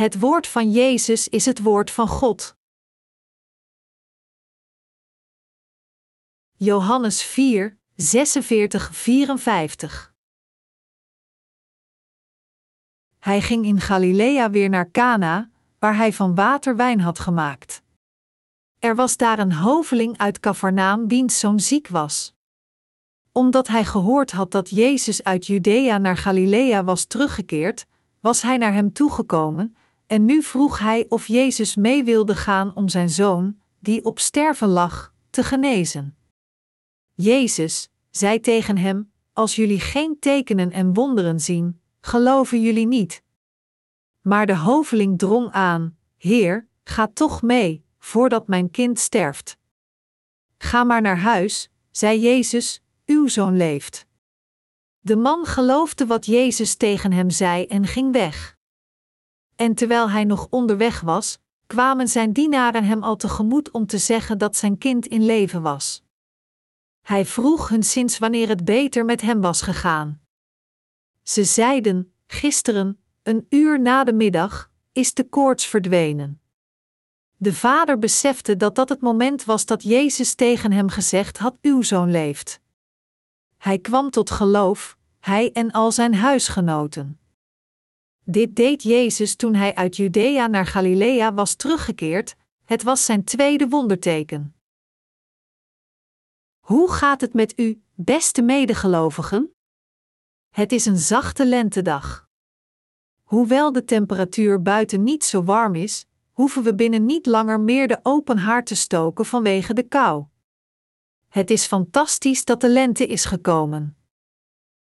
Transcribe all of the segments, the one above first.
Het woord van Jezus is het woord van God. Johannes 4, 46, 54 Hij ging in Galilea weer naar Cana, waar hij van water wijn had gemaakt. Er was daar een hoveling uit Cafarnaam wiens zoon ziek was. Omdat hij gehoord had dat Jezus uit Judea naar Galilea was teruggekeerd, was hij naar hem toegekomen, en nu vroeg hij of Jezus mee wilde gaan om zijn zoon, die op sterven lag, te genezen. Jezus zei tegen hem: Als jullie geen tekenen en wonderen zien, geloven jullie niet. Maar de hoveling drong aan: Heer, ga toch mee, voordat mijn kind sterft. Ga maar naar huis, zei Jezus, uw zoon leeft. De man geloofde wat Jezus tegen hem zei en ging weg. En terwijl hij nog onderweg was, kwamen zijn dienaren hem al tegemoet om te zeggen dat zijn kind in leven was. Hij vroeg hun sinds wanneer het beter met hem was gegaan. Ze zeiden: Gisteren, een uur na de middag, is de koorts verdwenen. De vader besefte dat dat het moment was dat Jezus tegen hem gezegd had: Uw zoon leeft. Hij kwam tot geloof, hij en al zijn huisgenoten. Dit deed Jezus toen hij uit Judea naar Galilea was teruggekeerd, het was zijn tweede wonderteken. Hoe gaat het met u, beste medegelovigen? Het is een zachte lentedag. Hoewel de temperatuur buiten niet zo warm is, hoeven we binnen niet langer meer de open haard te stoken vanwege de kou. Het is fantastisch dat de lente is gekomen.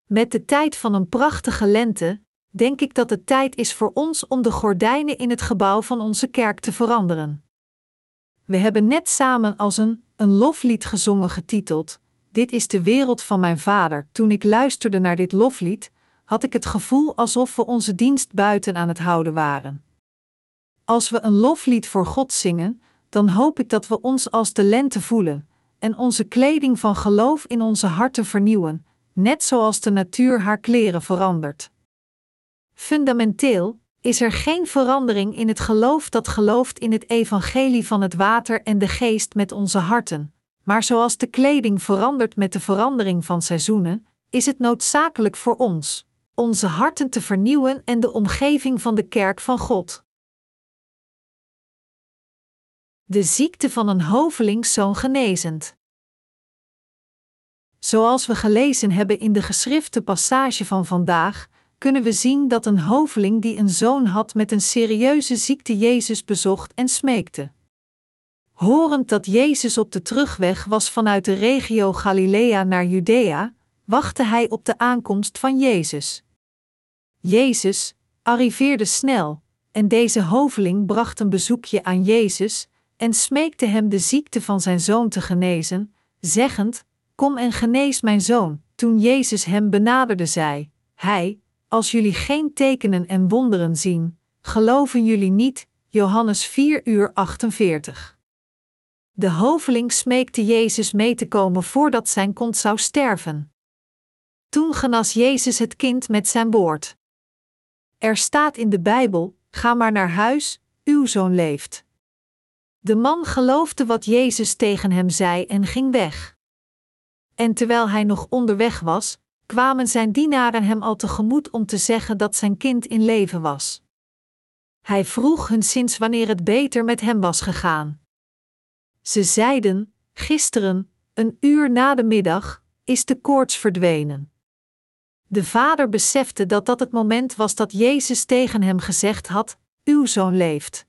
Met de tijd van een prachtige lente, denk ik dat het tijd is voor ons om de gordijnen in het gebouw van onze kerk te veranderen. We hebben net samen als een, een loflied gezongen getiteld: Dit is de wereld van mijn vader. Toen ik luisterde naar dit loflied, had ik het gevoel alsof we onze dienst buiten aan het houden waren. Als we een loflied voor God zingen, dan hoop ik dat we ons als de lente voelen en onze kleding van geloof in onze harten vernieuwen, net zoals de natuur haar kleren verandert. Fundamenteel is er geen verandering in het geloof dat gelooft in het evangelie van het water en de geest met onze harten, maar zoals de kleding verandert met de verandering van seizoenen, is het noodzakelijk voor ons onze harten te vernieuwen en de omgeving van de kerk van God. De ziekte van een hovelingzoon genezend. Zoals we gelezen hebben in de geschrifte passage van vandaag, kunnen we zien dat een hoveling die een zoon had met een serieuze ziekte Jezus bezocht en smeekte. Horend dat Jezus op de terugweg was vanuit de regio Galilea naar Judea, wachtte hij op de aankomst van Jezus. Jezus arriveerde snel, en deze hoveling bracht een bezoekje aan Jezus en smeekte hem de ziekte van zijn zoon te genezen, zeggend: Kom en genees mijn zoon. Toen Jezus hem benaderde, zei hij: Als jullie geen tekenen en wonderen zien, geloven jullie niet. Johannes 4 uur 48. De hoveling smeekte Jezus mee te komen voordat zijn kont zou sterven. Toen genas Jezus het kind met zijn woord. Er staat in de Bijbel: Ga maar naar huis, uw zoon leeft. De man geloofde wat Jezus tegen hem zei en ging weg. En terwijl hij nog onderweg was, kwamen zijn dienaren hem al tegemoet om te zeggen dat zijn kind in leven was. Hij vroeg hun sinds wanneer het beter met hem was gegaan. Ze zeiden: Gisteren, een uur na de middag, is de koorts verdwenen. De vader besefte dat dat het moment was dat Jezus tegen hem gezegd had: Uw zoon leeft.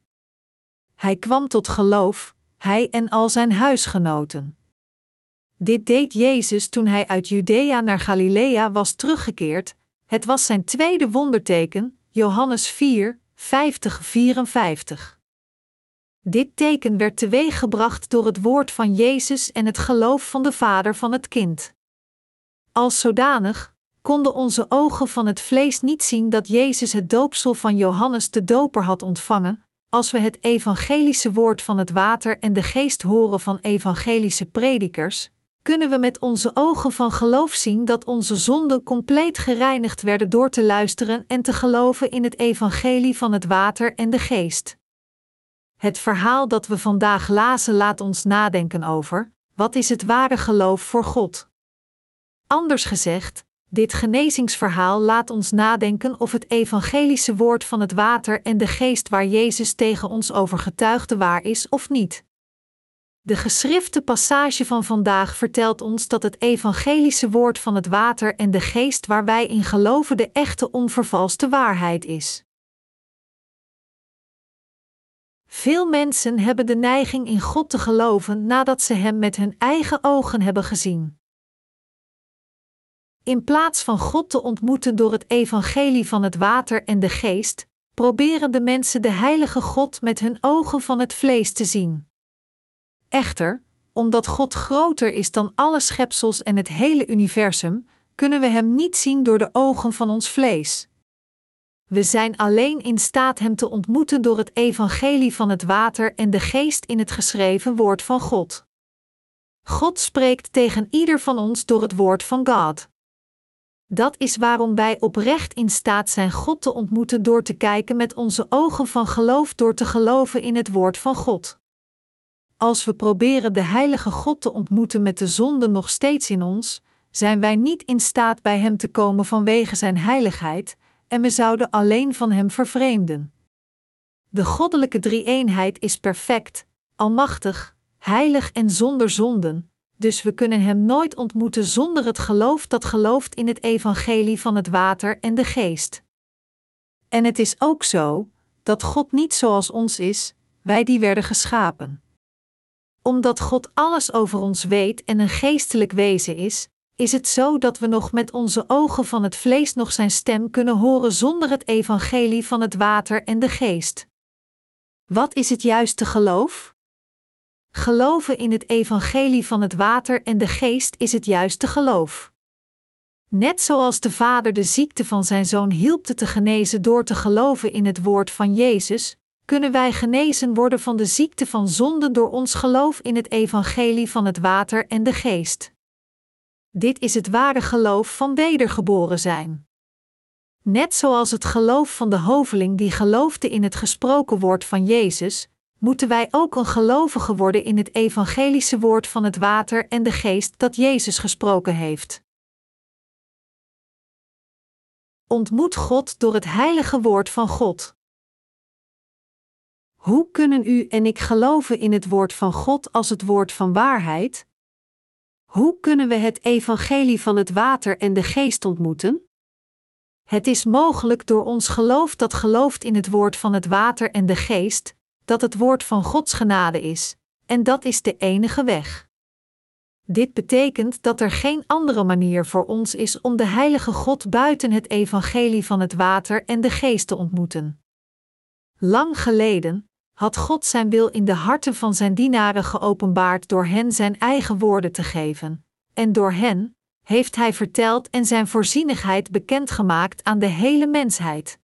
Hij kwam tot geloof, hij en al zijn huisgenoten. Dit deed Jezus toen hij uit Judea naar Galilea was teruggekeerd. Het was zijn tweede wonderteken, Johannes 4, 50-54. Dit teken werd teweeggebracht door het woord van Jezus en het geloof van de vader van het kind. Als zodanig konden onze ogen van het vlees niet zien dat Jezus het doopsel van Johannes de Doper had ontvangen, als we het evangelische woord van het water en de geest horen van evangelische predikers, kunnen we met onze ogen van geloof zien dat onze zonden compleet gereinigd werden door te luisteren en te geloven in het evangelie van het water en de geest. Het verhaal dat we vandaag lazen laat ons nadenken over: wat is het ware geloof voor God? Anders gezegd, dit genezingsverhaal laat ons nadenken of het evangelische woord van het water en de geest waar Jezus tegen ons over getuigde waar is of niet. De geschrifte passage van vandaag vertelt ons dat het evangelische woord van het water en de geest waar wij in geloven de echte onvervalste waarheid is. Veel mensen hebben de neiging in God te geloven nadat ze Hem met hun eigen ogen hebben gezien. In plaats van God te ontmoeten door het evangelie van het water en de geest, proberen de mensen de heilige God met hun ogen van het vlees te zien. Echter, omdat God groter is dan alle schepsels en het hele universum, kunnen we Hem niet zien door de ogen van ons vlees. We zijn alleen in staat Hem te ontmoeten door het evangelie van het water en de geest in het geschreven woord van God. God spreekt tegen ieder van ons door het woord van God. Dat is waarom wij oprecht in staat zijn God te ontmoeten door te kijken met onze ogen van geloof door te geloven in het woord van God. Als we proberen de heilige God te ontmoeten met de zonde nog steeds in ons, zijn wij niet in staat bij Hem te komen vanwege Zijn heiligheid, en we zouden alleen van Hem vervreemden. De goddelijke drie-eenheid is perfect, almachtig, heilig en zonder zonden, dus we kunnen Hem nooit ontmoeten zonder het geloof dat gelooft in het evangelie van het water en de geest. En het is ook zo dat God niet zoals ons is, wij die werden geschapen. Omdat God alles over ons weet en een geestelijk wezen is, is het zo dat we nog met onze ogen van het vlees nog Zijn stem kunnen horen zonder het evangelie van het water en de geest. Wat is het juiste geloof? Geloven in het evangelie van het water en de geest is het juiste geloof. Net zoals de Vader de ziekte van zijn zoon hielp te genezen door te geloven in het woord van Jezus, kunnen wij genezen worden van de ziekte van zonde door ons geloof in het evangelie van het water en de geest. Dit is het ware geloof van wedergeboren zijn. Net zoals het geloof van de hoveling die geloofde in het gesproken woord van Jezus, moeten wij ook een gelovige worden in het evangelische woord van het water en de geest dat Jezus gesproken heeft. Ontmoet God door het heilige woord van God. Hoe kunnen u en ik geloven in het woord van God als het woord van waarheid? Hoe kunnen we het evangelie van het water en de geest ontmoeten? Het is mogelijk door ons geloof dat gelooft in het woord van het water en de geest, dat het woord van Gods genade is, en dat is de enige weg. Dit betekent dat er geen andere manier voor ons is om de heilige God buiten het evangelie van het water en de geest te ontmoeten. Lang geleden had God zijn wil in de harten van zijn dienaren geopenbaard door hen zijn eigen woorden te geven, en door hen heeft hij verteld en zijn voorzienigheid bekendgemaakt aan de hele mensheid.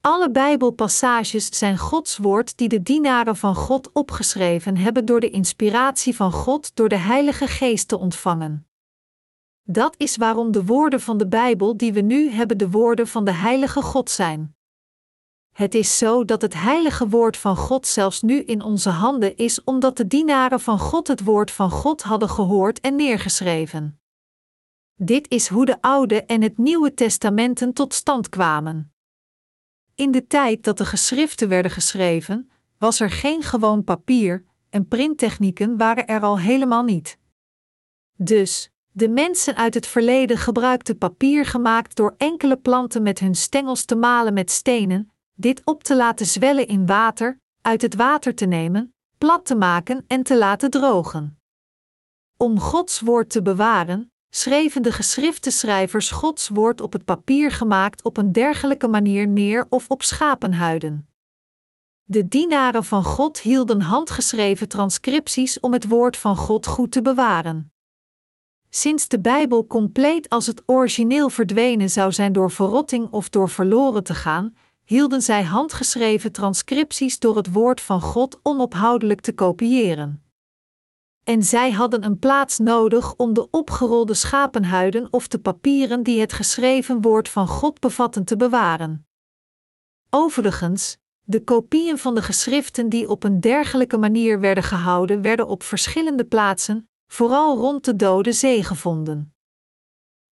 Alle Bijbelpassages zijn Gods woord die de dienaren van God opgeschreven hebben door de inspiratie van God door de Heilige Geest te ontvangen. Dat is waarom de woorden van de Bijbel die we nu hebben de woorden van de Heilige God zijn. Het is zo dat het heilige woord van God zelfs nu in onze handen is, omdat de dienaren van God het woord van God hadden gehoord en neergeschreven. Dit is hoe de Oude en het Nieuwe Testamenten tot stand kwamen. In de tijd dat de geschriften werden geschreven, was er geen gewoon papier en printtechnieken waren er al helemaal niet. Dus, de mensen uit het verleden gebruikten papier gemaakt door enkele planten met hun stengels te malen met stenen, dit op te laten zwellen in water, uit het water te nemen, plat te maken en te laten drogen. Om Gods woord te bewaren, schreven de geschriftenschrijvers Gods woord op het papier gemaakt op een dergelijke manier neer of op schapenhuiden. De dienaren van God hielden handgeschreven transcripties om het woord van God goed te bewaren. Sinds de Bijbel compleet als het origineel verdwenen zou zijn door verrotting of door verloren te gaan, hielden zij handgeschreven transcripties door het woord van God onophoudelijk te kopiëren. En zij hadden een plaats nodig om de opgerolde schapenhuiden of de papieren die het geschreven woord van God bevatten te bewaren. Overigens, de kopieën van de geschriften die op een dergelijke manier werden gehouden, werden op verschillende plaatsen, vooral rond de Dode Zee, gevonden.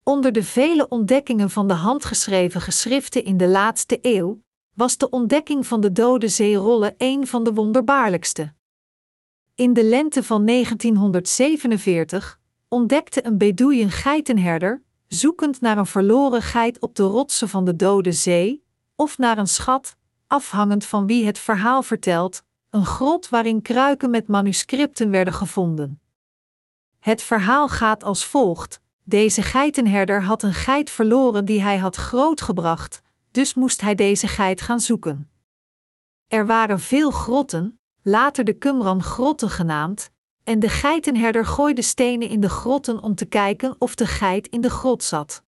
Onder de vele ontdekkingen van de handgeschreven geschriften in de laatste eeuw, was de ontdekking van de Dode Zeerollen een van de wonderbaarlijkste. In de lente van 1947 ontdekte een Bedoeien geitenherder, zoekend naar een verloren geit op de rotsen van de Dode Zee, of naar een schat, afhangend van wie het verhaal vertelt, een grot waarin kruiken met manuscripten werden gevonden. Het verhaal gaat als volgt: deze geitenherder had een geit verloren die hij had grootgebracht, dus moest hij deze geit gaan zoeken. Er waren veel grotten, later de Qumran-grotten genaamd, en de geitenherder gooide stenen in de grotten om te kijken of de geit in de grot zat.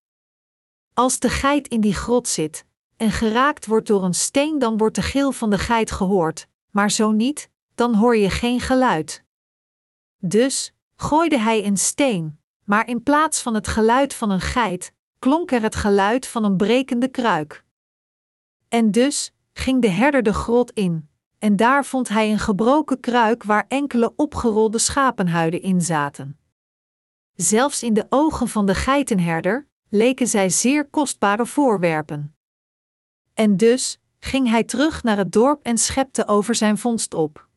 Als de geit in die grot zit en geraakt wordt door een steen, dan wordt de gil van de geit gehoord, maar zo niet, dan hoor je geen geluid. Dus gooide hij een steen, maar in plaats van het geluid van een geit, klonk er het geluid van een brekende kruik. En dus ging de herder de grot in, en daar vond hij een gebroken kruik waar enkele opgerolde schapenhuiden in zaten. Zelfs in de ogen van de geitenherder leken zij zeer kostbare voorwerpen. En dus ging hij terug naar het dorp en schepte over zijn vondst op.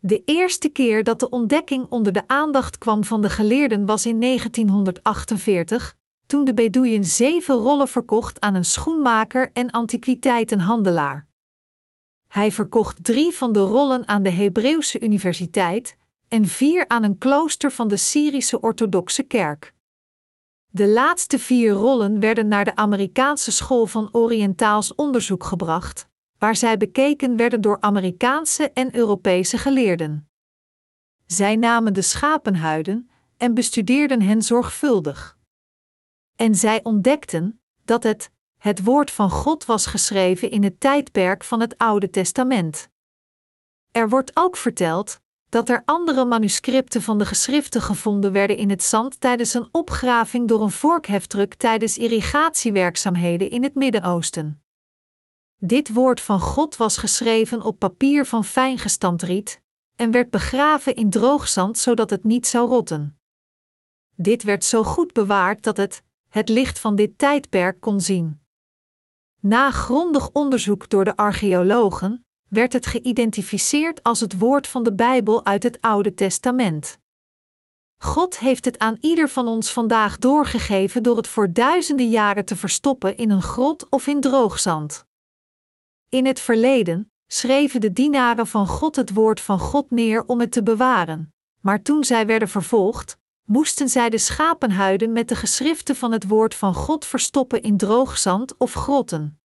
De eerste keer dat de ontdekking onder de aandacht kwam van de geleerden was in 1948, toen de Bedoeien zeven rollen verkocht aan een schoenmaker en antiquiteitenhandelaar. Hij verkocht drie van de rollen aan de Hebreeuwse Universiteit en vier aan een klooster van de Syrische Orthodoxe Kerk. De laatste vier rollen werden naar de Amerikaanse School van Oriëntaals Onderzoek gebracht, waar zij bekeken werden door Amerikaanse en Europese geleerden. Zij namen de schapenhuiden en bestudeerden hen zorgvuldig. En zij ontdekten dat het, het woord van God was geschreven in het tijdperk van het Oude Testament. Er wordt ook verteld dat er andere manuscripten van de geschriften gevonden werden in het zand tijdens een opgraving door een vorkheftruck tijdens irrigatiewerkzaamheden in het Midden-Oosten. Dit woord van God was geschreven op papier van fijn gestampt riet en werd begraven in droogzand zodat het niet zou rotten. Dit werd zo goed bewaard dat het het licht van dit tijdperk kon zien. Na grondig onderzoek door de archeologen werd het geïdentificeerd als het woord van de Bijbel uit het Oude Testament. God heeft het aan ieder van ons vandaag doorgegeven door het voor duizenden jaren te verstoppen in een grot of in droogzand. In het verleden schreven de dienaren van God het woord van God neer om het te bewaren, maar toen zij werden vervolgd, moesten zij de schapenhuiden met de geschriften van het woord van God verstoppen in droogzand of grotten.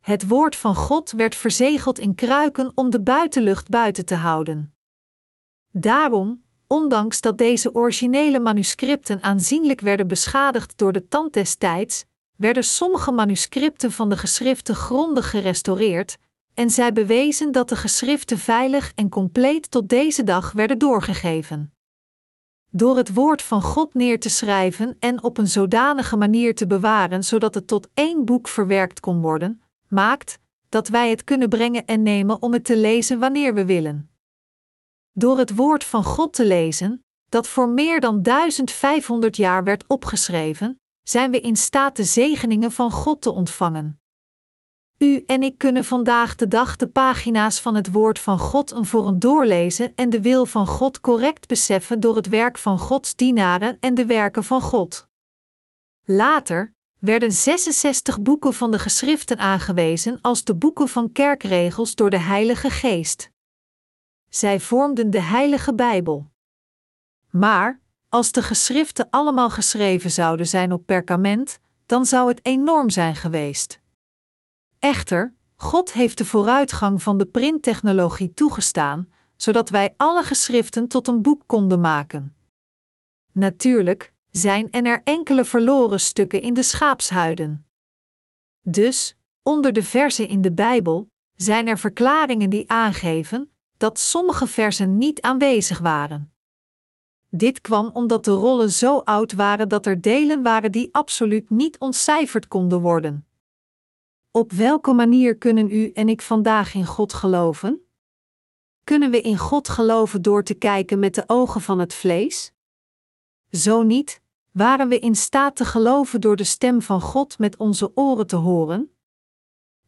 Het woord van God werd verzegeld in kruiken om de buitenlucht buiten te houden. Daarom, ondanks dat deze originele manuscripten aanzienlijk werden beschadigd door de tand des tijds, werden sommige manuscripten van de geschriften grondig gerestaureerd, en zij bewezen dat de geschriften veilig en compleet tot deze dag werden doorgegeven. Door het woord van God neer te schrijven en op een zodanige manier te bewaren zodat het tot één boek verwerkt kon worden, maakt dat wij het kunnen brengen en nemen om het te lezen wanneer we willen. Door het woord van God te lezen, dat voor meer dan 1500 jaar werd opgeschreven, zijn we in staat de zegeningen van God te ontvangen. U en ik kunnen vandaag de dag de pagina's van het Woord van God een voor een doorlezen en de wil van God correct beseffen door het werk van Gods dienaren en de werken van God. Later werden 66 boeken van de geschriften aangewezen als de boeken van kerkregels door de Heilige Geest. Zij vormden de Heilige Bijbel. Maar, als de geschriften allemaal geschreven zouden zijn op perkament, dan zou het enorm zijn geweest. Echter, God heeft de vooruitgang van de printtechnologie toegestaan, zodat wij alle geschriften tot een boek konden maken. Natuurlijk zijn er enkele verloren stukken in de schaapshuiden. Dus, onder de versen in de Bijbel, zijn er verklaringen die aangeven dat sommige versen niet aanwezig waren. Dit kwam omdat de rollen zo oud waren dat er delen waren die absoluut niet ontcijferd konden worden. Op welke manier kunnen u en ik vandaag in God geloven? Kunnen we in God geloven door te kijken met de ogen van het vlees? Zo niet, waren we in staat te geloven door de stem van God met onze oren te horen?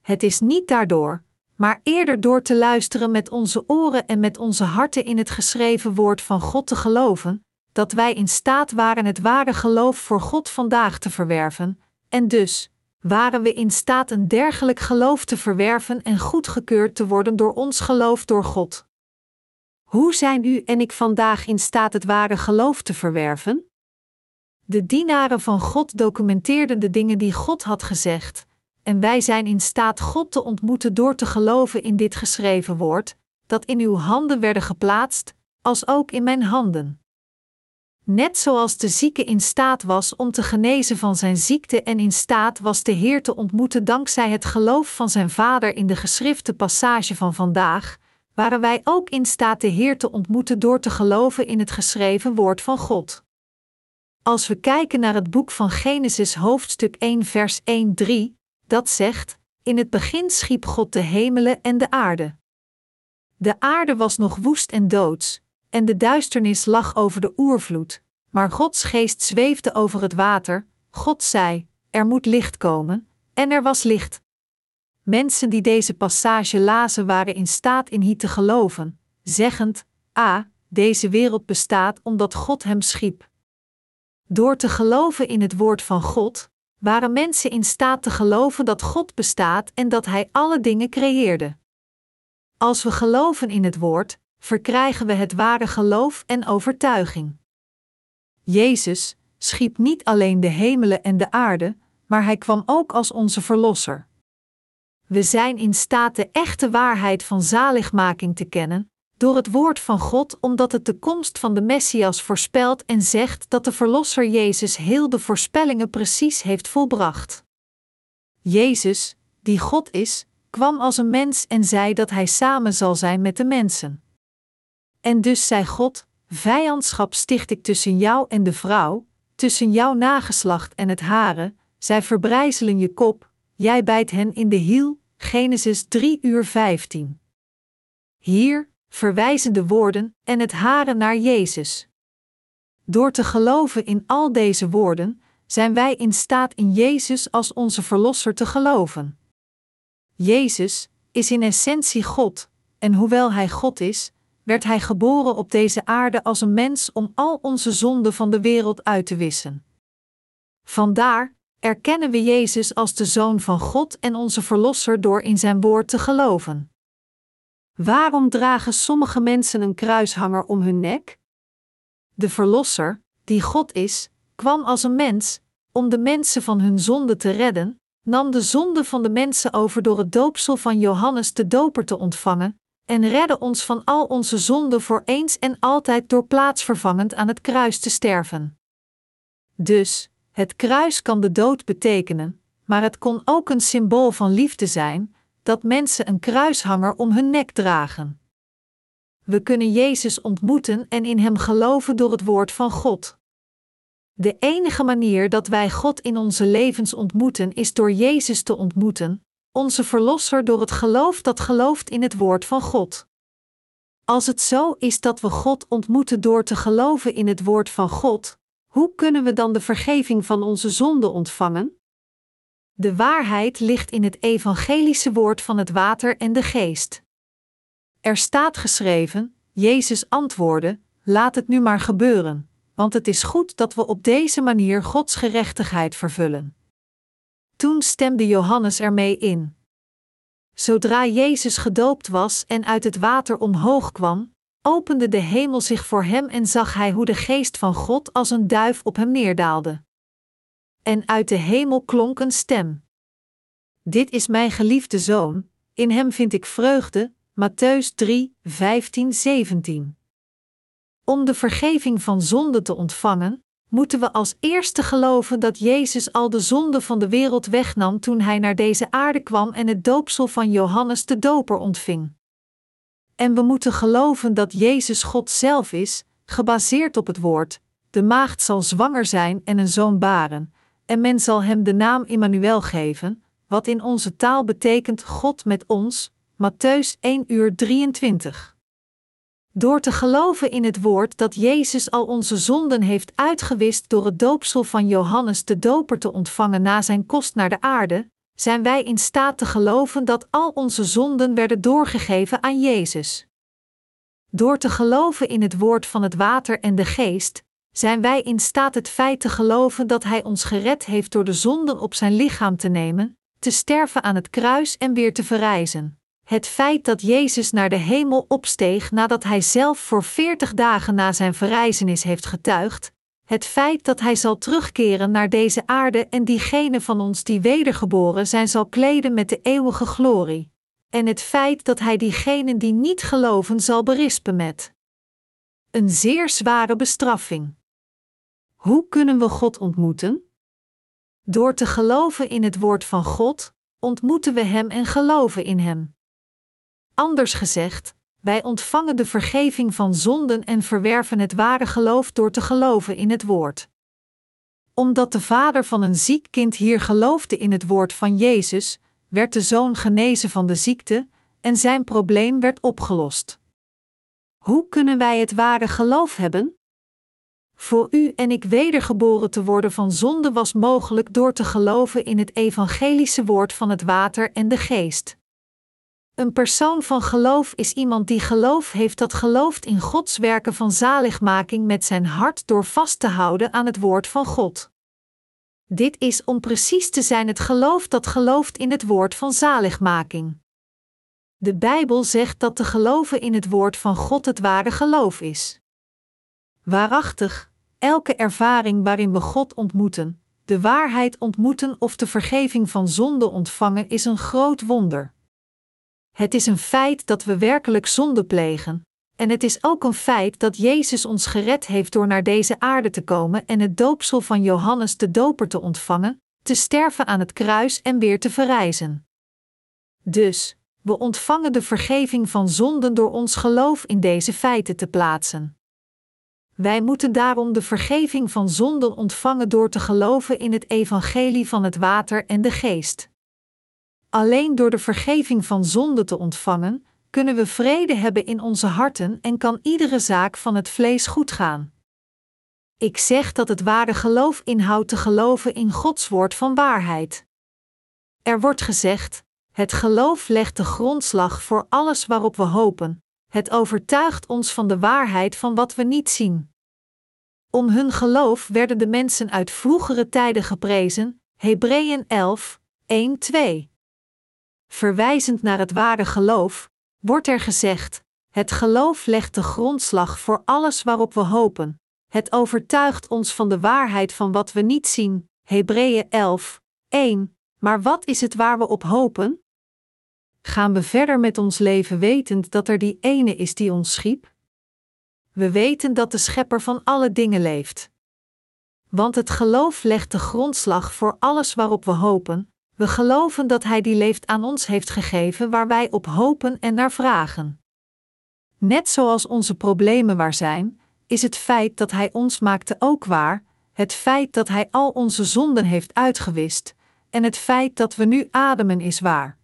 Het is niet daardoor, maar eerder door te luisteren met onze oren en met onze harten in het geschreven woord van God te geloven, dat wij in staat waren het ware geloof voor God vandaag te verwerven, en dus waren we in staat een dergelijk geloof te verwerven en goedgekeurd te worden door ons geloof door God. Hoe zijn u en ik vandaag in staat het ware geloof te verwerven? De dienaren van God documenteerden de dingen die God had gezegd, en wij zijn in staat God te ontmoeten door te geloven in dit geschreven woord, dat in uw handen werden geplaatst, als ook in mijn handen. Net zoals de zieke in staat was om te genezen van zijn ziekte en in staat was de Heer te ontmoeten dankzij het geloof van zijn Vader in de geschrifte passage van vandaag, waren wij ook in staat de Heer te ontmoeten door te geloven in het geschreven woord van God. Als we kijken naar het boek van Genesis hoofdstuk 1 vers 1-3, dat zegt: In het begin schiep God de hemelen en de aarde. De aarde was nog woest en doods, en de duisternis lag over de oervloed, maar Gods geest zweefde over het water. God zei: Er moet licht komen, en er was licht. Mensen die deze passage lazen waren in staat in hier te geloven, zeggend: A, deze wereld bestaat omdat God hem schiep. Door te geloven in het woord van God, waren mensen in staat te geloven dat God bestaat en dat Hij alle dingen creëerde. Als we geloven in het woord, verkrijgen we het ware geloof en overtuiging. Jezus schiep niet alleen de hemelen en de aarde, maar Hij kwam ook als onze Verlosser. We zijn in staat de echte waarheid van zaligmaking te kennen, door het woord van God, omdat het de komst van de Messias voorspelt en zegt dat de Verlosser Jezus heel de voorspellingen precies heeft volbracht. Jezus, die God is, kwam als een mens en zei dat hij samen zal zijn met de mensen. En dus zei God: Vijandschap sticht ik tussen jou en de vrouw, tussen jouw nageslacht en het hare, zij verbrijzelen je kop, jij bijt hen in de hiel. Genesis 3 uur 15. Hier, verwijzen de woorden en het haren naar Jezus. Door te geloven in al deze woorden, zijn wij in staat in Jezus als onze Verlosser te geloven. Jezus is in essentie God, en hoewel Hij God is, werd Hij geboren op deze aarde als een mens om al onze zonden van de wereld uit te wissen. Vandaar erkennen we Jezus als de Zoon van God en onze Verlosser door in Zijn woord te geloven. Waarom dragen sommige mensen een kruishanger om hun nek? De Verlosser, die God is, kwam als een mens, om de mensen van hun zonde te redden, nam de zonde van de mensen over door het doopsel van Johannes de Doper te ontvangen, en redde ons van al onze zonden voor eens en altijd door plaatsvervangend aan het kruis te sterven. Dus, het kruis kan de dood betekenen, maar het kon ook een symbool van liefde zijn, dat mensen een kruishanger om hun nek dragen. We kunnen Jezus ontmoeten en in Hem geloven door het woord van God. De enige manier dat wij God in onze levens ontmoeten is door Jezus te ontmoeten, onze Verlosser door het geloof dat gelooft in het woord van God. Als het zo is dat we God ontmoeten door te geloven in het woord van God, hoe kunnen we dan de vergeving van onze zonden ontvangen? De waarheid ligt in het evangelische woord van het water en de geest. Er staat geschreven: Jezus antwoordde: Laat het nu maar gebeuren, want het is goed dat we op deze manier Gods gerechtigheid vervullen. Toen stemde Johannes ermee in. Zodra Jezus gedoopt was en uit het water omhoog kwam, opende de hemel zich voor hem en zag hij hoe de geest van God als een duif op hem neerdaalde. En uit de hemel klonk een stem. Dit is mijn geliefde zoon, in hem vind ik vreugde. Matthäus 3, 15, 17. Om de vergeving van zonde te ontvangen, moeten we als eerste geloven dat Jezus al de zonde van de wereld wegnam toen hij naar deze aarde kwam en het doopsel van Johannes de Doper ontving. En we moeten geloven dat Jezus God zelf is, gebaseerd op het woord: de maagd zal zwanger zijn en een zoon baren, en men zal hem de naam Immanuel geven, wat in onze taal betekent God met ons. Matthäus 1 uur 23. Door te geloven in het woord dat Jezus al onze zonden heeft uitgewist door het doopsel van Johannes de Doper te ontvangen na zijn kost naar de aarde, zijn wij in staat te geloven dat al onze zonden werden doorgegeven aan Jezus. Door te geloven in het woord van het water en de geest, zijn wij in staat het feit te geloven dat Hij ons gered heeft door de zonden op zijn lichaam te nemen, te sterven aan het kruis en weer te verrijzen. Het feit dat Jezus naar de hemel opsteeg nadat Hij zelf voor veertig dagen na zijn verrijzenis heeft getuigd, het feit dat Hij zal terugkeren naar deze aarde en diegenen van ons die wedergeboren zijn zal kleden met de eeuwige glorie, en het feit dat Hij diegenen die niet geloven zal berispen met een zeer zware bestraffing. Hoe kunnen we God ontmoeten? Door te geloven in het woord van God, ontmoeten we Hem en geloven in Hem. Anders gezegd, wij ontvangen de vergeving van zonden en verwerven het ware geloof door te geloven in het woord. Omdat de vader van een ziek kind hier geloofde in het woord van Jezus, werd de zoon genezen van de ziekte en zijn probleem werd opgelost. Hoe kunnen wij het ware geloof hebben? Voor u en ik wedergeboren te worden van zonde was mogelijk door te geloven in het evangelische woord van het water en de geest. Een persoon van geloof is iemand die geloof heeft dat gelooft in Gods werken van zaligmaking met zijn hart door vast te houden aan het woord van God. Dit is om precies te zijn het geloof dat gelooft in het woord van zaligmaking. De Bijbel zegt dat te geloven in het woord van God het ware geloof is. Waarachtig, elke ervaring waarin we God ontmoeten, de waarheid ontmoeten of de vergeving van zonde ontvangen is een groot wonder. Het is een feit dat we werkelijk zonde plegen, en het is ook een feit dat Jezus ons gered heeft door naar deze aarde te komen en het doopsel van Johannes de Doper te ontvangen, te sterven aan het kruis en weer te verrijzen. Dus, we ontvangen de vergeving van zonden door ons geloof in deze feiten te plaatsen. Wij moeten daarom de vergeving van zonden ontvangen door te geloven in het evangelie van het water en de geest. Alleen door de vergeving van zonde te ontvangen, kunnen we vrede hebben in onze harten en kan iedere zaak van het vlees goed gaan. Ik zeg dat het ware geloof inhoudt te geloven in Gods woord van waarheid. Er wordt gezegd: het geloof legt de grondslag voor alles waarop we hopen, het overtuigt ons van de waarheid van wat we niet zien. Om hun geloof werden de mensen uit vroegere tijden geprezen, Hebreeën 11, 1, 2. Verwijzend naar het ware geloof, wordt er gezegd: Het geloof legt de grondslag voor alles waarop we hopen. Het overtuigt ons van de waarheid van wat we niet zien. Hebreeën 11, 1. Maar wat is het waar we op hopen? Gaan we verder met ons leven wetend dat er die ene is die ons schiep? We weten dat de Schepper van alle dingen leeft. Want het geloof legt de grondslag voor alles waarop we hopen, we geloven dat Hij die leeft aan ons heeft gegeven waar wij op hopen en naar vragen. Net zoals onze problemen waar zijn, is het feit dat Hij ons maakte ook waar, het feit dat Hij al onze zonden heeft uitgewist, en het feit dat we nu ademen is waar.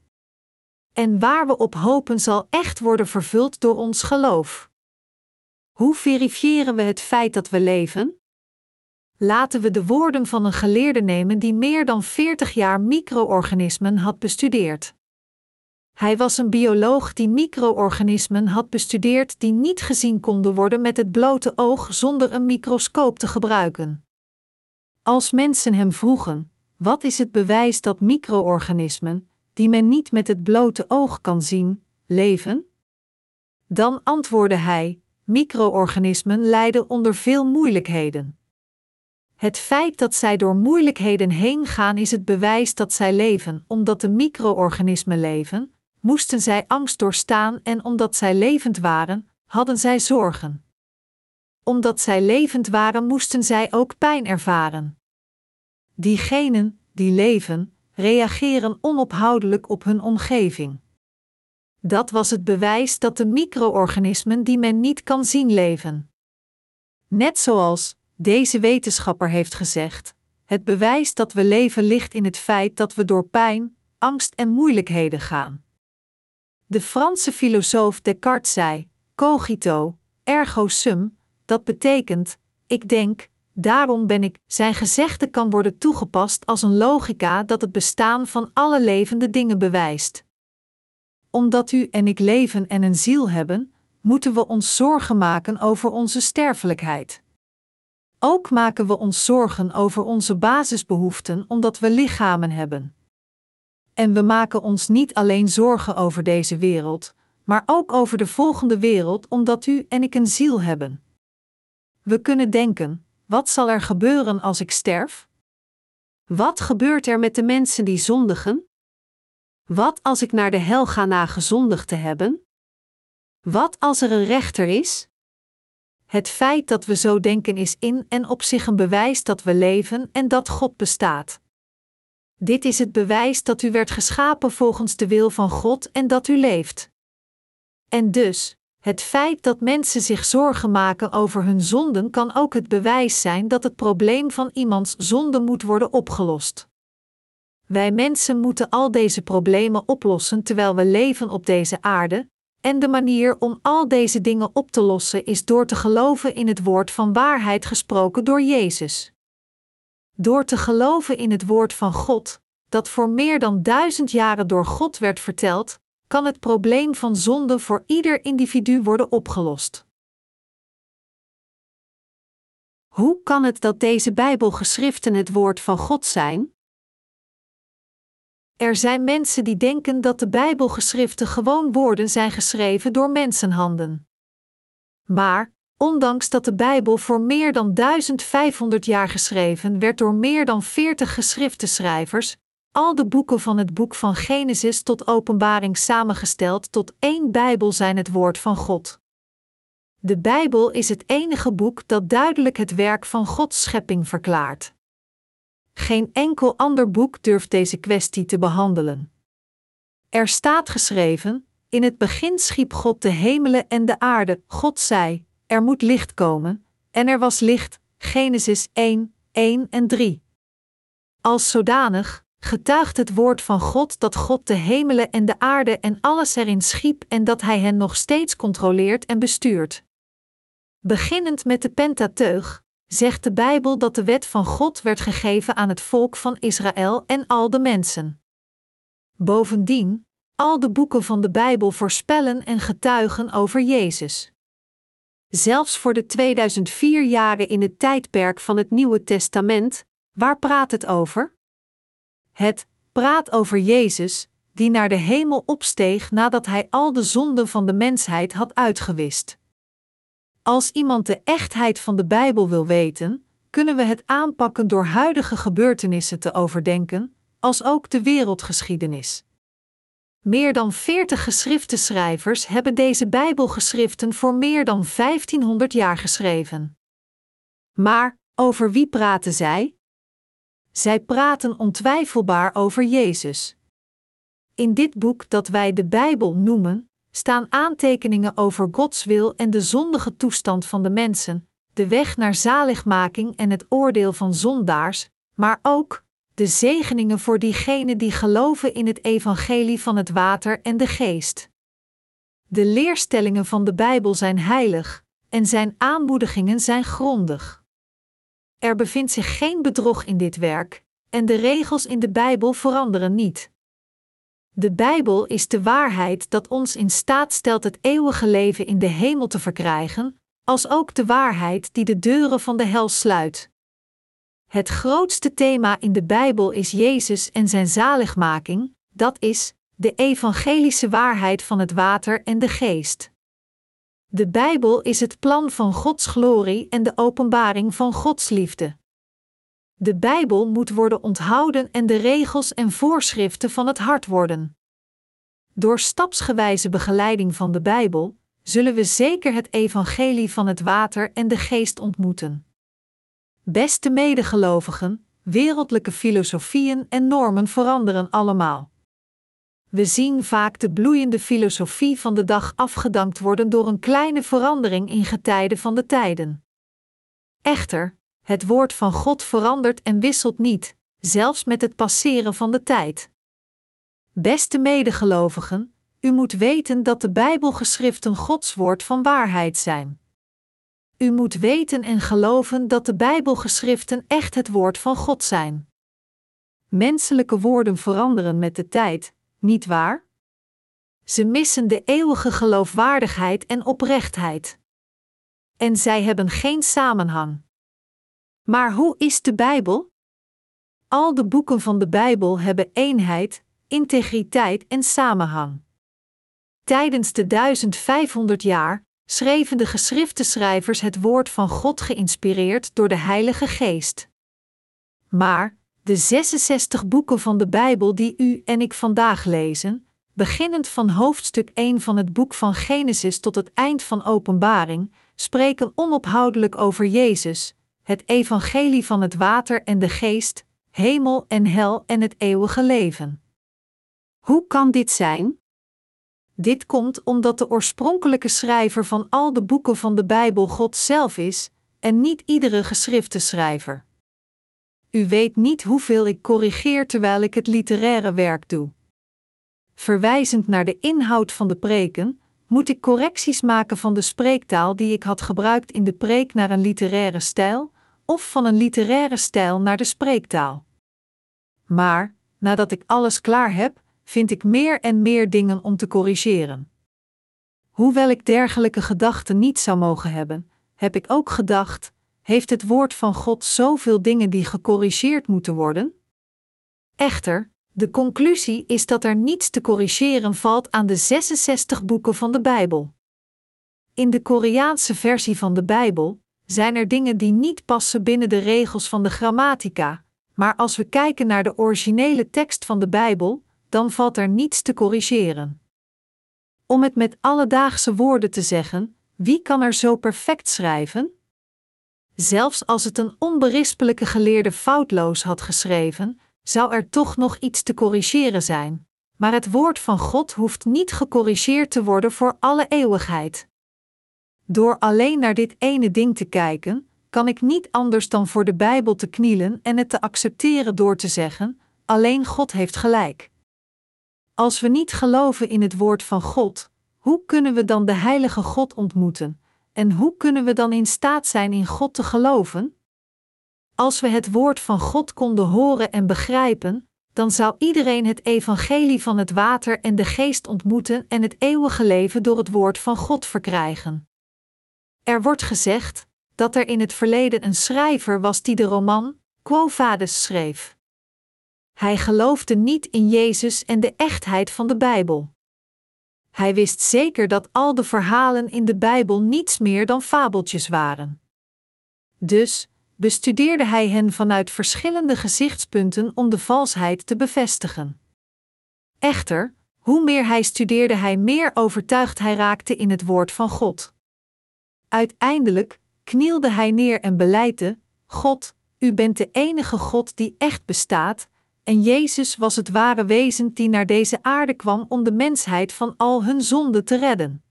En waar we op hopen zal echt worden vervuld door ons geloof. Hoe verifiëren we het feit dat we leven? Laten we de woorden van een geleerde nemen die meer dan 40 jaar micro-organismen had bestudeerd. Hij was een bioloog die micro-organismen had bestudeerd die niet gezien konden worden met het blote oog zonder een microscoop te gebruiken. Als mensen hem vroegen: wat is het bewijs dat micro-organismen, die men niet met het blote oog kan zien, leven? Dan antwoordde hij: micro-organismen lijden onder veel moeilijkheden. Het feit dat zij door moeilijkheden heen gaan is het bewijs dat zij leven, omdat de micro-organismen leven, moesten zij angst doorstaan en omdat zij levend waren, hadden zij zorgen. Omdat zij levend waren, moesten zij ook pijn ervaren. Diegenen die leven, reageren onophoudelijk op hun omgeving. Dat was het bewijs dat de micro-organismen die men niet kan zien leven. Net zoals deze wetenschapper heeft gezegd: het bewijs dat we leven ligt in het feit dat we door pijn, angst en moeilijkheden gaan. De Franse filosoof Descartes zei: cogito, ergo sum, dat betekent: ik denk, daarom ben ik. Zijn gezegde kan worden toegepast als een logica dat het bestaan van alle levende dingen bewijst. Omdat u en ik leven en een ziel hebben, moeten we ons zorgen maken over onze sterfelijkheid. Ook maken we ons zorgen over onze basisbehoeften omdat we lichamen hebben. En we maken ons niet alleen zorgen over deze wereld, maar ook over de volgende wereld omdat u en ik een ziel hebben. We kunnen denken: wat zal er gebeuren als ik sterf? Wat gebeurt er met de mensen die zondigen? Wat als ik naar de hel ga na gezondigd te hebben? Wat als er een rechter is? Het feit dat we zo denken is in en op zich een bewijs dat we leven en dat God bestaat. Dit is het bewijs dat u werd geschapen volgens de wil van God en dat u leeft. En dus, het feit dat mensen zich zorgen maken over hun zonden kan ook het bewijs zijn dat het probleem van iemands zonde moet worden opgelost. Wij mensen moeten al deze problemen oplossen terwijl we leven op deze aarde, en de manier om al deze dingen op te lossen is door te geloven in het woord van waarheid gesproken door Jezus. Door te geloven in het woord van God, dat voor meer dan duizend jaren door God werd verteld, kan het probleem van zonde voor ieder individu worden opgelost. Hoe kan het dat deze Bijbelgeschriften het woord van God zijn? Er zijn mensen die denken dat de Bijbelgeschriften gewoon woorden zijn geschreven door mensenhanden. Maar, ondanks dat de Bijbel voor meer dan 1500 jaar geschreven werd door meer dan 40 geschriftenschrijvers, al de boeken van het boek van Genesis tot Openbaring samengesteld tot één Bijbel zijn het woord van God. De Bijbel is het enige boek dat duidelijk het werk van Gods schepping verklaart. Geen enkel ander boek durft deze kwestie te behandelen. Er staat geschreven: In het begin schiep God de hemelen en de aarde. God zei: Er moet licht komen, en er was licht. Genesis 1, 1 en 3. Als zodanig getuigt het woord van God dat God de hemelen en de aarde en alles erin schiep en dat Hij hen nog steeds controleert en bestuurt. Beginnend met de Pentateuch, zegt de Bijbel dat de wet van God werd gegeven aan het volk van Israël en al de mensen. Bovendien, al de boeken van de Bijbel voorspellen en getuigen over Jezus. Zelfs voor de 2004 jaren in het tijdperk van het Nieuwe Testament, waar praat het over? Het praat over Jezus, die naar de hemel opsteeg nadat hij al de zonden van de mensheid had uitgewist. Als iemand de echtheid van de Bijbel wil weten, kunnen we het aanpakken door huidige gebeurtenissen te overdenken, als ook de wereldgeschiedenis. Meer dan 40 geschriftenschrijvers hebben deze Bijbelgeschriften voor meer dan 1500 jaar geschreven. Maar over wie praten zij? Zij praten ontwijfelbaar over Jezus. In dit boek dat wij de Bijbel noemen, staan aantekeningen over Gods wil en de zondige toestand van de mensen, de weg naar zaligmaking en het oordeel van zondaars, maar ook de zegeningen voor diegenen die geloven in het evangelie van het water en de geest. De leerstellingen van de Bijbel zijn heilig en zijn aanmoedigingen zijn grondig. Er bevindt zich geen bedrog in dit werk, en de regels in de Bijbel veranderen niet. De Bijbel is de waarheid dat ons in staat stelt het eeuwige leven in de hemel te verkrijgen, als ook de waarheid die de deuren van de hel sluit. Het grootste thema in de Bijbel is Jezus en zijn zaligmaking, dat is de evangelische waarheid van het water en de geest. De Bijbel is het plan van Gods glorie en de openbaring van Gods liefde. De Bijbel moet worden onthouden en de regels en voorschriften van het hart worden. Door stapsgewijze begeleiding van de Bijbel zullen we zeker het evangelie van het water en de geest ontmoeten. Beste medegelovigen, wereldlijke filosofieën en normen veranderen allemaal. We zien vaak de bloeiende filosofie van de dag afgedankt worden door een kleine verandering in getijden van de tijden. Echter, het woord van God verandert en wisselt niet, zelfs met het passeren van de tijd. Beste medegelovigen, u moet weten dat de Bijbelgeschriften Gods woord van waarheid zijn. U moet weten en geloven dat de Bijbelgeschriften echt het woord van God zijn. Menselijke woorden veranderen met de tijd, niet waar? Ze missen de eeuwige geloofwaardigheid en oprechtheid. En zij hebben geen samenhang. Maar hoe is de Bijbel? Al de boeken van de Bijbel hebben eenheid, integriteit en samenhang. Tijdens de 1500 jaar schreven de geschriftenschrijvers het woord van God geïnspireerd door de Heilige Geest. Maar de 66 boeken van de Bijbel die u en ik vandaag lezen, beginnend van hoofdstuk 1 van het boek van Genesis tot het eind van Openbaring, spreken onophoudelijk over Jezus, het evangelie van het water en de geest, hemel en hel en het eeuwige leven. Hoe kan dit zijn? Dit komt omdat de oorspronkelijke schrijver van al de boeken van de Bijbel God zelf is, en niet iedere geschriftenschrijver. U weet niet hoeveel ik corrigeer terwijl ik het literaire werk doe. Verwijzend naar de inhoud van de preken, moet ik correcties maken van de spreektaal die ik had gebruikt in de preek naar een literaire stijl, of van een literaire stijl naar de spreektaal. Maar, nadat ik alles klaar heb, vind ik meer en meer dingen om te corrigeren. Hoewel ik dergelijke gedachten niet zou mogen hebben, heb ik ook gedacht: heeft het woord van God zoveel dingen die gecorrigeerd moeten worden? Echter, de conclusie is dat er niets te corrigeren valt aan de 66 boeken van de Bijbel. In de Koreaanse versie van de Bijbel zijn er dingen die niet passen binnen de regels van de grammatica, maar als we kijken naar de originele tekst van de Bijbel, dan valt er niets te corrigeren. Om het met alledaagse woorden te zeggen, wie kan er zo perfect schrijven? Zelfs als het een onberispelijke geleerde foutloos had geschreven, zou er toch nog iets te corrigeren zijn. Maar het woord van God hoeft niet gecorrigeerd te worden voor alle eeuwigheid. Door alleen naar dit ene ding te kijken, kan ik niet anders dan voor de Bijbel te knielen en het te accepteren door te zeggen: alleen God heeft gelijk. Als we niet geloven in het woord van God, hoe kunnen we dan de heilige God ontmoeten? En hoe kunnen we dan in staat zijn in God te geloven? Als we het woord van God konden horen en begrijpen, dan zou iedereen het evangelie van het water en de geest ontmoeten en het eeuwige leven door het woord van God verkrijgen. Er wordt gezegd dat er in het verleden een schrijver was die de roman Quo Vadis schreef. Hij geloofde niet in Jezus en de echtheid van de Bijbel. Hij wist zeker dat al de verhalen in de Bijbel niets meer dan fabeltjes waren. Dus bestudeerde hij hen vanuit verschillende gezichtspunten om de valsheid te bevestigen. Echter, hoe meer hij studeerde, hij meer overtuigd hij raakte in het woord van God. Uiteindelijk knielde hij neer en beleidde: God, u bent de enige God die echt bestaat, en Jezus was het ware wezen die naar deze aarde kwam om de mensheid van al hun zonden te redden.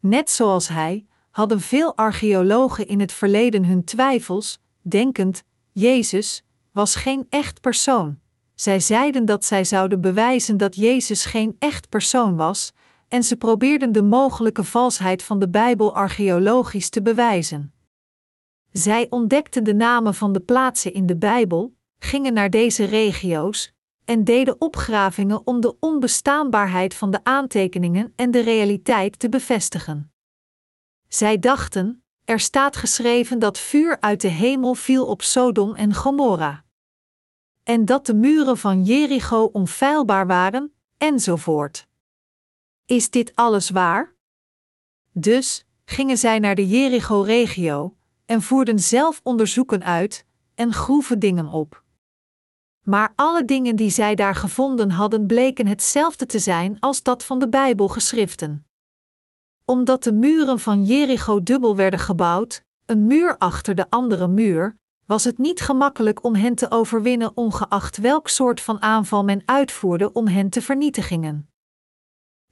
Net zoals hij, hadden veel archeologen in het verleden hun twijfels, denkend: Jezus was geen echt persoon. Zij zeiden dat zij zouden bewijzen dat Jezus geen echt persoon was, en ze probeerden de mogelijke valsheid van de Bijbel archeologisch te bewijzen. Zij ontdekten de namen van de plaatsen in de Bijbel, gingen naar deze regio's en deden opgravingen om de onbestaanbaarheid van de aantekeningen en de realiteit te bevestigen. Zij dachten: er staat geschreven dat vuur uit de hemel viel op Sodom en Gomorra. En dat de muren van Jericho onfeilbaar waren, enzovoort. Is dit alles waar? Dus gingen zij naar de Jericho-regio en voerden zelf onderzoeken uit en groeven dingen op. Maar alle dingen die zij daar gevonden hadden bleken hetzelfde te zijn als dat van de Bijbelgeschriften. Omdat de muren van Jericho dubbel werden gebouwd, een muur achter de andere muur, was het niet gemakkelijk om hen te overwinnen, ongeacht welk soort van aanval men uitvoerde om hen te vernietigen.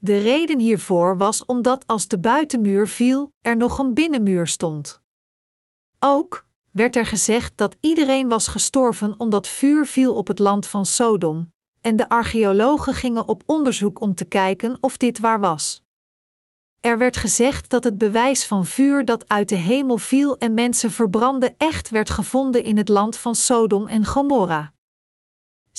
De reden hiervoor was omdat als de buitenmuur viel, er nog een binnenmuur stond. Ook werd er gezegd dat iedereen was gestorven omdat vuur viel op het land van Sodom, en de archeologen gingen op onderzoek om te kijken of dit waar was. Er werd gezegd dat het bewijs van vuur dat uit de hemel viel en mensen verbrandde echt werd gevonden in het land van Sodom en Gomorra.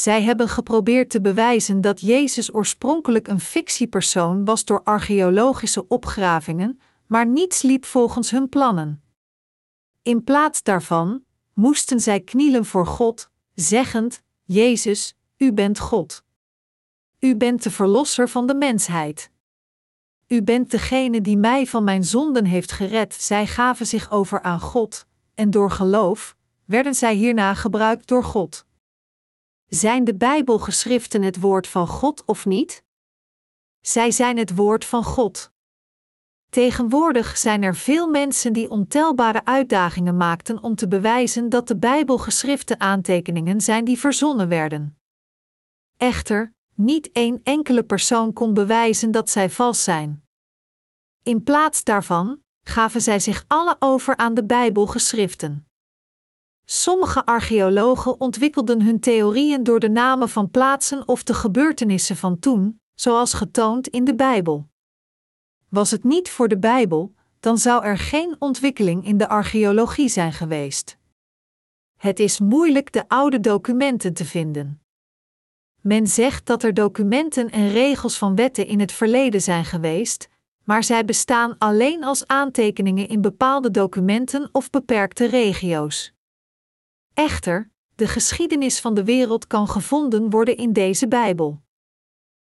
Zij hebben geprobeerd te bewijzen dat Jezus oorspronkelijk een fictiepersoon was door archeologische opgravingen, maar niets liep volgens hun plannen. In plaats daarvan moesten zij knielen voor God, zeggend: Jezus, U bent God. U bent de verlosser van de mensheid. U bent degene die mij van mijn zonden heeft gered. Zij gaven zich over aan God, en door geloof werden zij hierna gebruikt door God. Zijn de Bijbelgeschriften het woord van God of niet? Zij zijn het woord van God. Tegenwoordig zijn er veel mensen die ontelbare uitdagingen maakten om te bewijzen dat de Bijbelgeschriften aantekeningen zijn die verzonnen werden. Echter, niet één enkele persoon kon bewijzen dat zij vals zijn. In plaats daarvan gaven zij zich alle over aan de Bijbelgeschriften. Sommige archeologen ontwikkelden hun theorieën door de namen van plaatsen of de gebeurtenissen van toen, zoals getoond in de Bijbel. Was het niet voor de Bijbel, dan zou er geen ontwikkeling in de archeologie zijn geweest. Het is moeilijk de oude documenten te vinden. Men zegt dat er documenten en regels van wetten in het verleden zijn geweest, maar zij bestaan alleen als aantekeningen in bepaalde documenten of beperkte regio's. Echter, de geschiedenis van de wereld kan gevonden worden in deze Bijbel.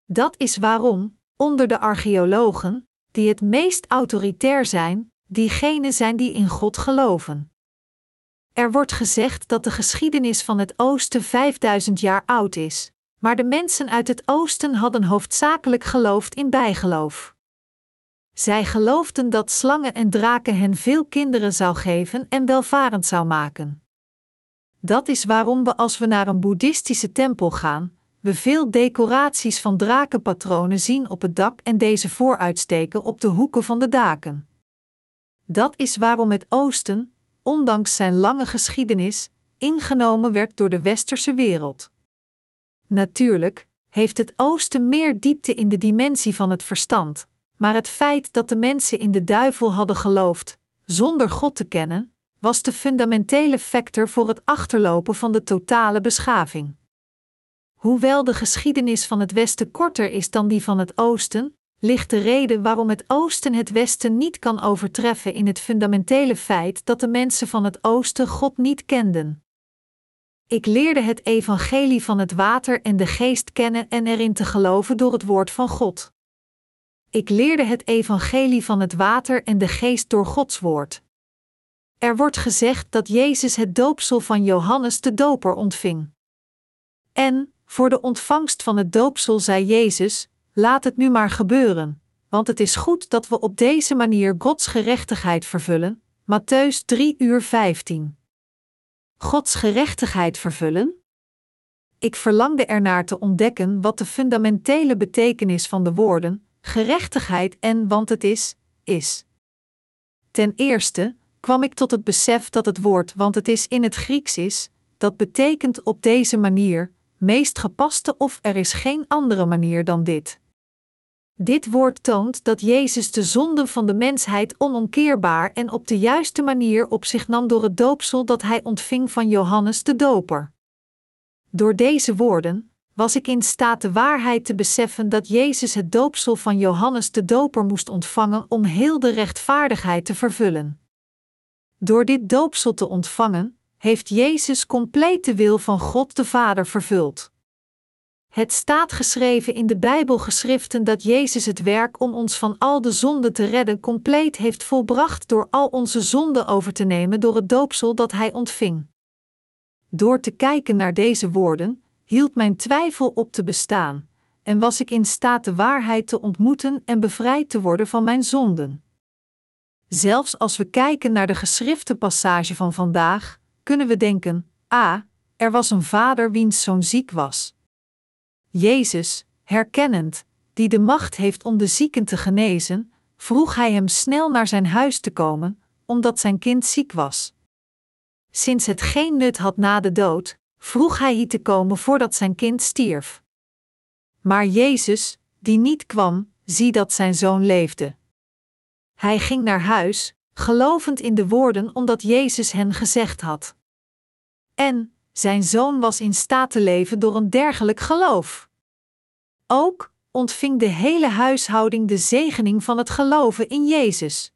Dat is waarom, onder de archeologen, die het meest autoritair zijn, diegenen zijn die in God geloven. Er wordt gezegd dat de geschiedenis van het Oosten 5000 jaar oud is, maar de mensen uit het Oosten hadden hoofdzakelijk geloofd in bijgeloof. Zij geloofden dat slangen en draken hen veel kinderen zou geven en welvarend zou maken. Dat is waarom we als we naar een boeddhistische tempel gaan, we veel decoraties van drakenpatronen zien op het dak en deze vooruitsteken op de hoeken van de daken. Dat is waarom het Oosten, ondanks zijn lange geschiedenis, ingenomen werd door de westerse wereld. Natuurlijk heeft het Oosten meer diepte in de dimensie van het verstand, maar het feit dat de mensen in de duivel hadden geloofd, zonder God te kennen, was de fundamentele factor voor het achterlopen van de totale beschaving. Hoewel de geschiedenis van het Westen korter is dan die van het Oosten, ligt de reden waarom het Oosten het Westen niet kan overtreffen in het fundamentele feit dat de mensen van het Oosten God niet kenden. Ik leerde het evangelie van het water en de geest kennen en erin te geloven door het woord van God. Ik leerde het evangelie van het water en de geest door Gods woord. Er wordt gezegd dat Jezus het doopsel van Johannes de Doper ontving. En, voor de ontvangst van het doopsel zei Jezus: Laat het nu maar gebeuren, want het is goed dat we op deze manier Gods gerechtigheid vervullen. Matthäus 3 uur 15. Gods gerechtigheid vervullen? Ik verlangde ernaar te ontdekken wat de fundamentele betekenis van de woorden gerechtigheid en want het is, is. Ten eerste kwam ik tot het besef dat het woord want het is in het Grieks is, dat betekent op deze manier, meest gepaste of er is geen andere manier dan dit. Dit woord toont dat Jezus de zonde van de mensheid onomkeerbaar en op de juiste manier op zich nam door het doopsel dat hij ontving van Johannes de Doper. Door deze woorden was ik in staat de waarheid te beseffen dat Jezus het doopsel van Johannes de Doper moest ontvangen om heel de rechtvaardigheid te vervullen. Door dit doopsel te ontvangen, heeft Jezus compleet de wil van God de Vader vervuld. Het staat geschreven in de Bijbelgeschriften dat Jezus het werk om ons van al de zonden te redden compleet heeft volbracht door al onze zonden over te nemen door het doopsel dat hij ontving. Door te kijken naar deze woorden, hield mijn twijfel op te bestaan, en was ik in staat de waarheid te ontmoeten en bevrijd te worden van mijn zonden. Zelfs als we kijken naar de geschrifte passage van vandaag, kunnen we denken: ah, er was een vader wiens zoon ziek was. Jezus, herkennend, die de macht heeft om de zieken te genezen, vroeg hij hem snel naar zijn huis te komen, omdat zijn kind ziek was. sinds het geen nut had na de dood, vroeg hij hier te komen voordat zijn kind stierf. Maar Jezus, die niet kwam, zie dat zijn zoon leefde. Hij ging naar huis, gelovend in de woorden omdat Jezus hen gezegd had. En zijn zoon was in staat te leven door een dergelijk geloof. Ook ontving de hele huishouding de zegening van het geloven in Jezus.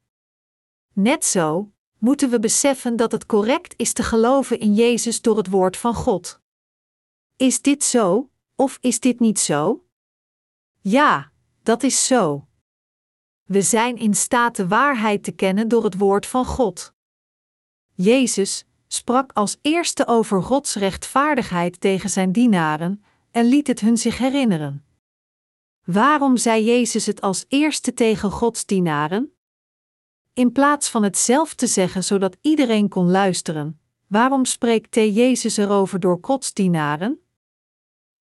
Net zo moeten we beseffen dat het correct is te geloven in Jezus door het woord van God. Is dit zo, of is dit niet zo? Ja, dat is zo. We zijn in staat de waarheid te kennen door het woord van God. Jezus sprak als eerste over Gods rechtvaardigheid tegen zijn dienaren en liet het hun zich herinneren. Waarom zei Jezus het als eerste tegen Gods dienaren? In plaats van het zelf te zeggen zodat iedereen kon luisteren, waarom spreekt Jezus erover door Gods dienaren?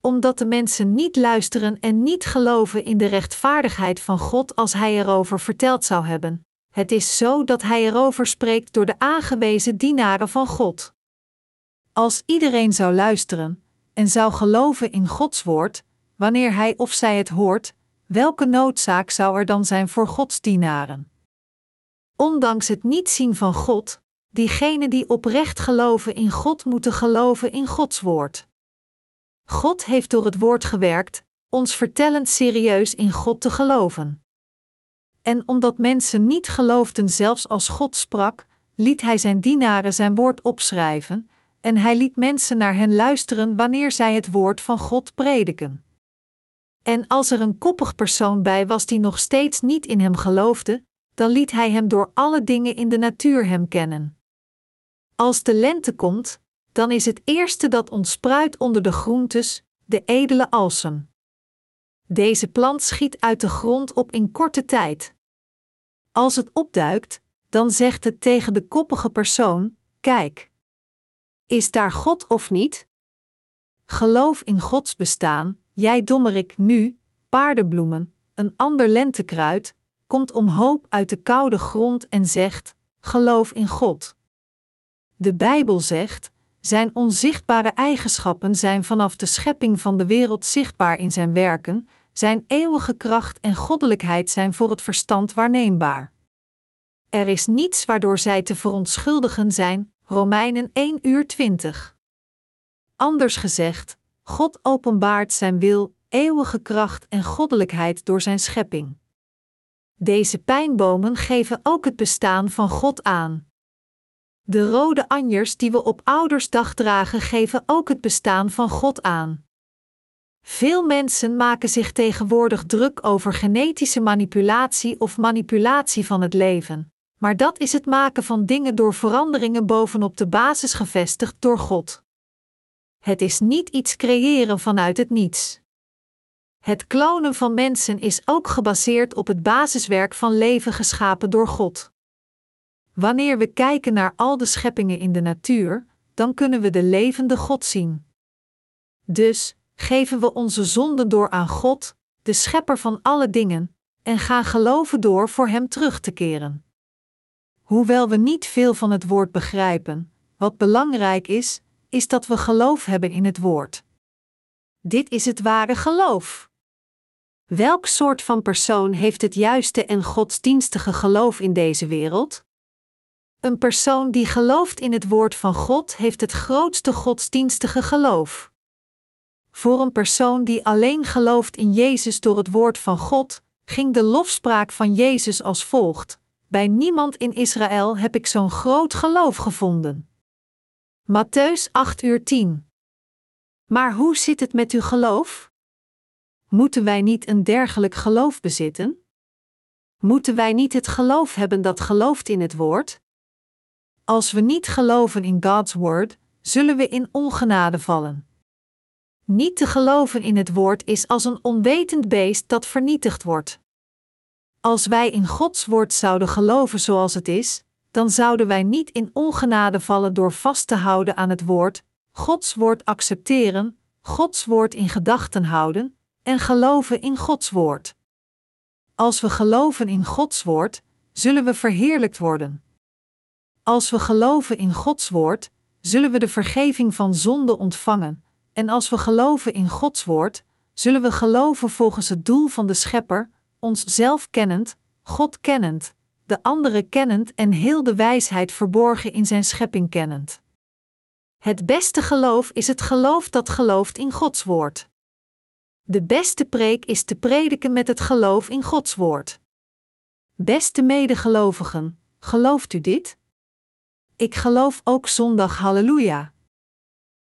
Omdat de mensen niet luisteren en niet geloven in de rechtvaardigheid van God als Hij erover verteld zou hebben. Het is zo dat Hij erover spreekt door de aangewezen dienaren van God. Als iedereen zou luisteren en zou geloven in Gods woord, wanneer hij of zij het hoort, welke noodzaak zou er dan zijn voor Gods dienaren? Ondanks het niet zien van God, diegenen die oprecht geloven in God moeten geloven in Gods woord. God heeft door het woord gewerkt, ons vertellend serieus in God te geloven. En omdat mensen niet geloofden zelfs als God sprak, liet Hij zijn dienaren zijn woord opschrijven, en Hij liet mensen naar hen luisteren wanneer zij het woord van God prediken. En als er een koppig persoon bij was die nog steeds niet in hem geloofde, dan liet hij hem door alle dingen in de natuur hem kennen. Als de lente komt, dan is het eerste dat ontspruit onder de groentes de edele alsem. Deze plant schiet uit de grond op in korte tijd. Als het opduikt, dan zegt het tegen de koppige persoon: Kijk. Is daar God of niet? Geloof in Gods bestaan, jij dommerik nu, paardenbloemen, een ander lentekruid, komt om hoop uit de koude grond en zegt: Geloof in God. De Bijbel zegt: Zijn onzichtbare eigenschappen zijn vanaf de schepping van de wereld zichtbaar in zijn werken, zijn eeuwige kracht en goddelijkheid zijn voor het verstand waarneembaar. Er is niets waardoor zij te verontschuldigen zijn. Romeinen 1 uur 20. Anders gezegd, God openbaart zijn wil, eeuwige kracht en goddelijkheid door zijn schepping. Deze pijnbomen geven ook het bestaan van God aan. De rode anjers die we op Oudersdag dragen geven ook het bestaan van God aan. Veel mensen maken zich tegenwoordig druk over genetische manipulatie of manipulatie van het leven, maar dat is het maken van dingen door veranderingen bovenop de basis gevestigd door God. Het is niet iets creëren vanuit het niets. Het klonen van mensen is ook gebaseerd op het basiswerk van leven geschapen door God. Wanneer we kijken naar al de scheppingen in de natuur, dan kunnen we de levende God zien. Dus geven we onze zonden door aan God, de schepper van alle dingen, en gaan geloven door voor Hem terug te keren. Hoewel we niet veel van het woord begrijpen, wat belangrijk is, is dat we geloof hebben in het woord. Dit is het ware geloof. Welk soort van persoon heeft het juiste en godsdienstige geloof in deze wereld? Een persoon die gelooft in het woord van God heeft het grootste godsdienstige geloof. Voor een persoon die alleen gelooft in Jezus door het woord van God, ging de lofspraak van Jezus als volgt: Bij niemand in Israël heb ik zo'n groot geloof gevonden. Matthäus 8 uur 10. Maar hoe zit het met uw geloof? Moeten wij niet een dergelijk geloof bezitten? Moeten wij niet het geloof hebben dat gelooft in het woord? Als we niet geloven in God's woord, zullen we in ongenade vallen. Niet te geloven in het woord is als een onwetend beest dat vernietigd wordt. Als wij in Gods woord zouden geloven zoals het is, dan zouden wij niet in ongenade vallen door vast te houden aan het woord, Gods woord accepteren, Gods woord in gedachten houden en geloven in Gods woord. Als we geloven in Gods woord, zullen we verheerlijkt worden. Als we geloven in Gods woord, zullen we de vergeving van zonde ontvangen, en als we geloven in Gods woord, zullen we geloven volgens het doel van de Schepper, ons zelf kennend, God kennend, de anderen kennend en heel de wijsheid verborgen in zijn schepping kennend. Het beste geloof is het geloof dat gelooft in Gods woord. De beste preek is te prediken met het geloof in Gods woord. Beste medegelovigen, gelooft u dit? Ik geloof ook zondag halleluja.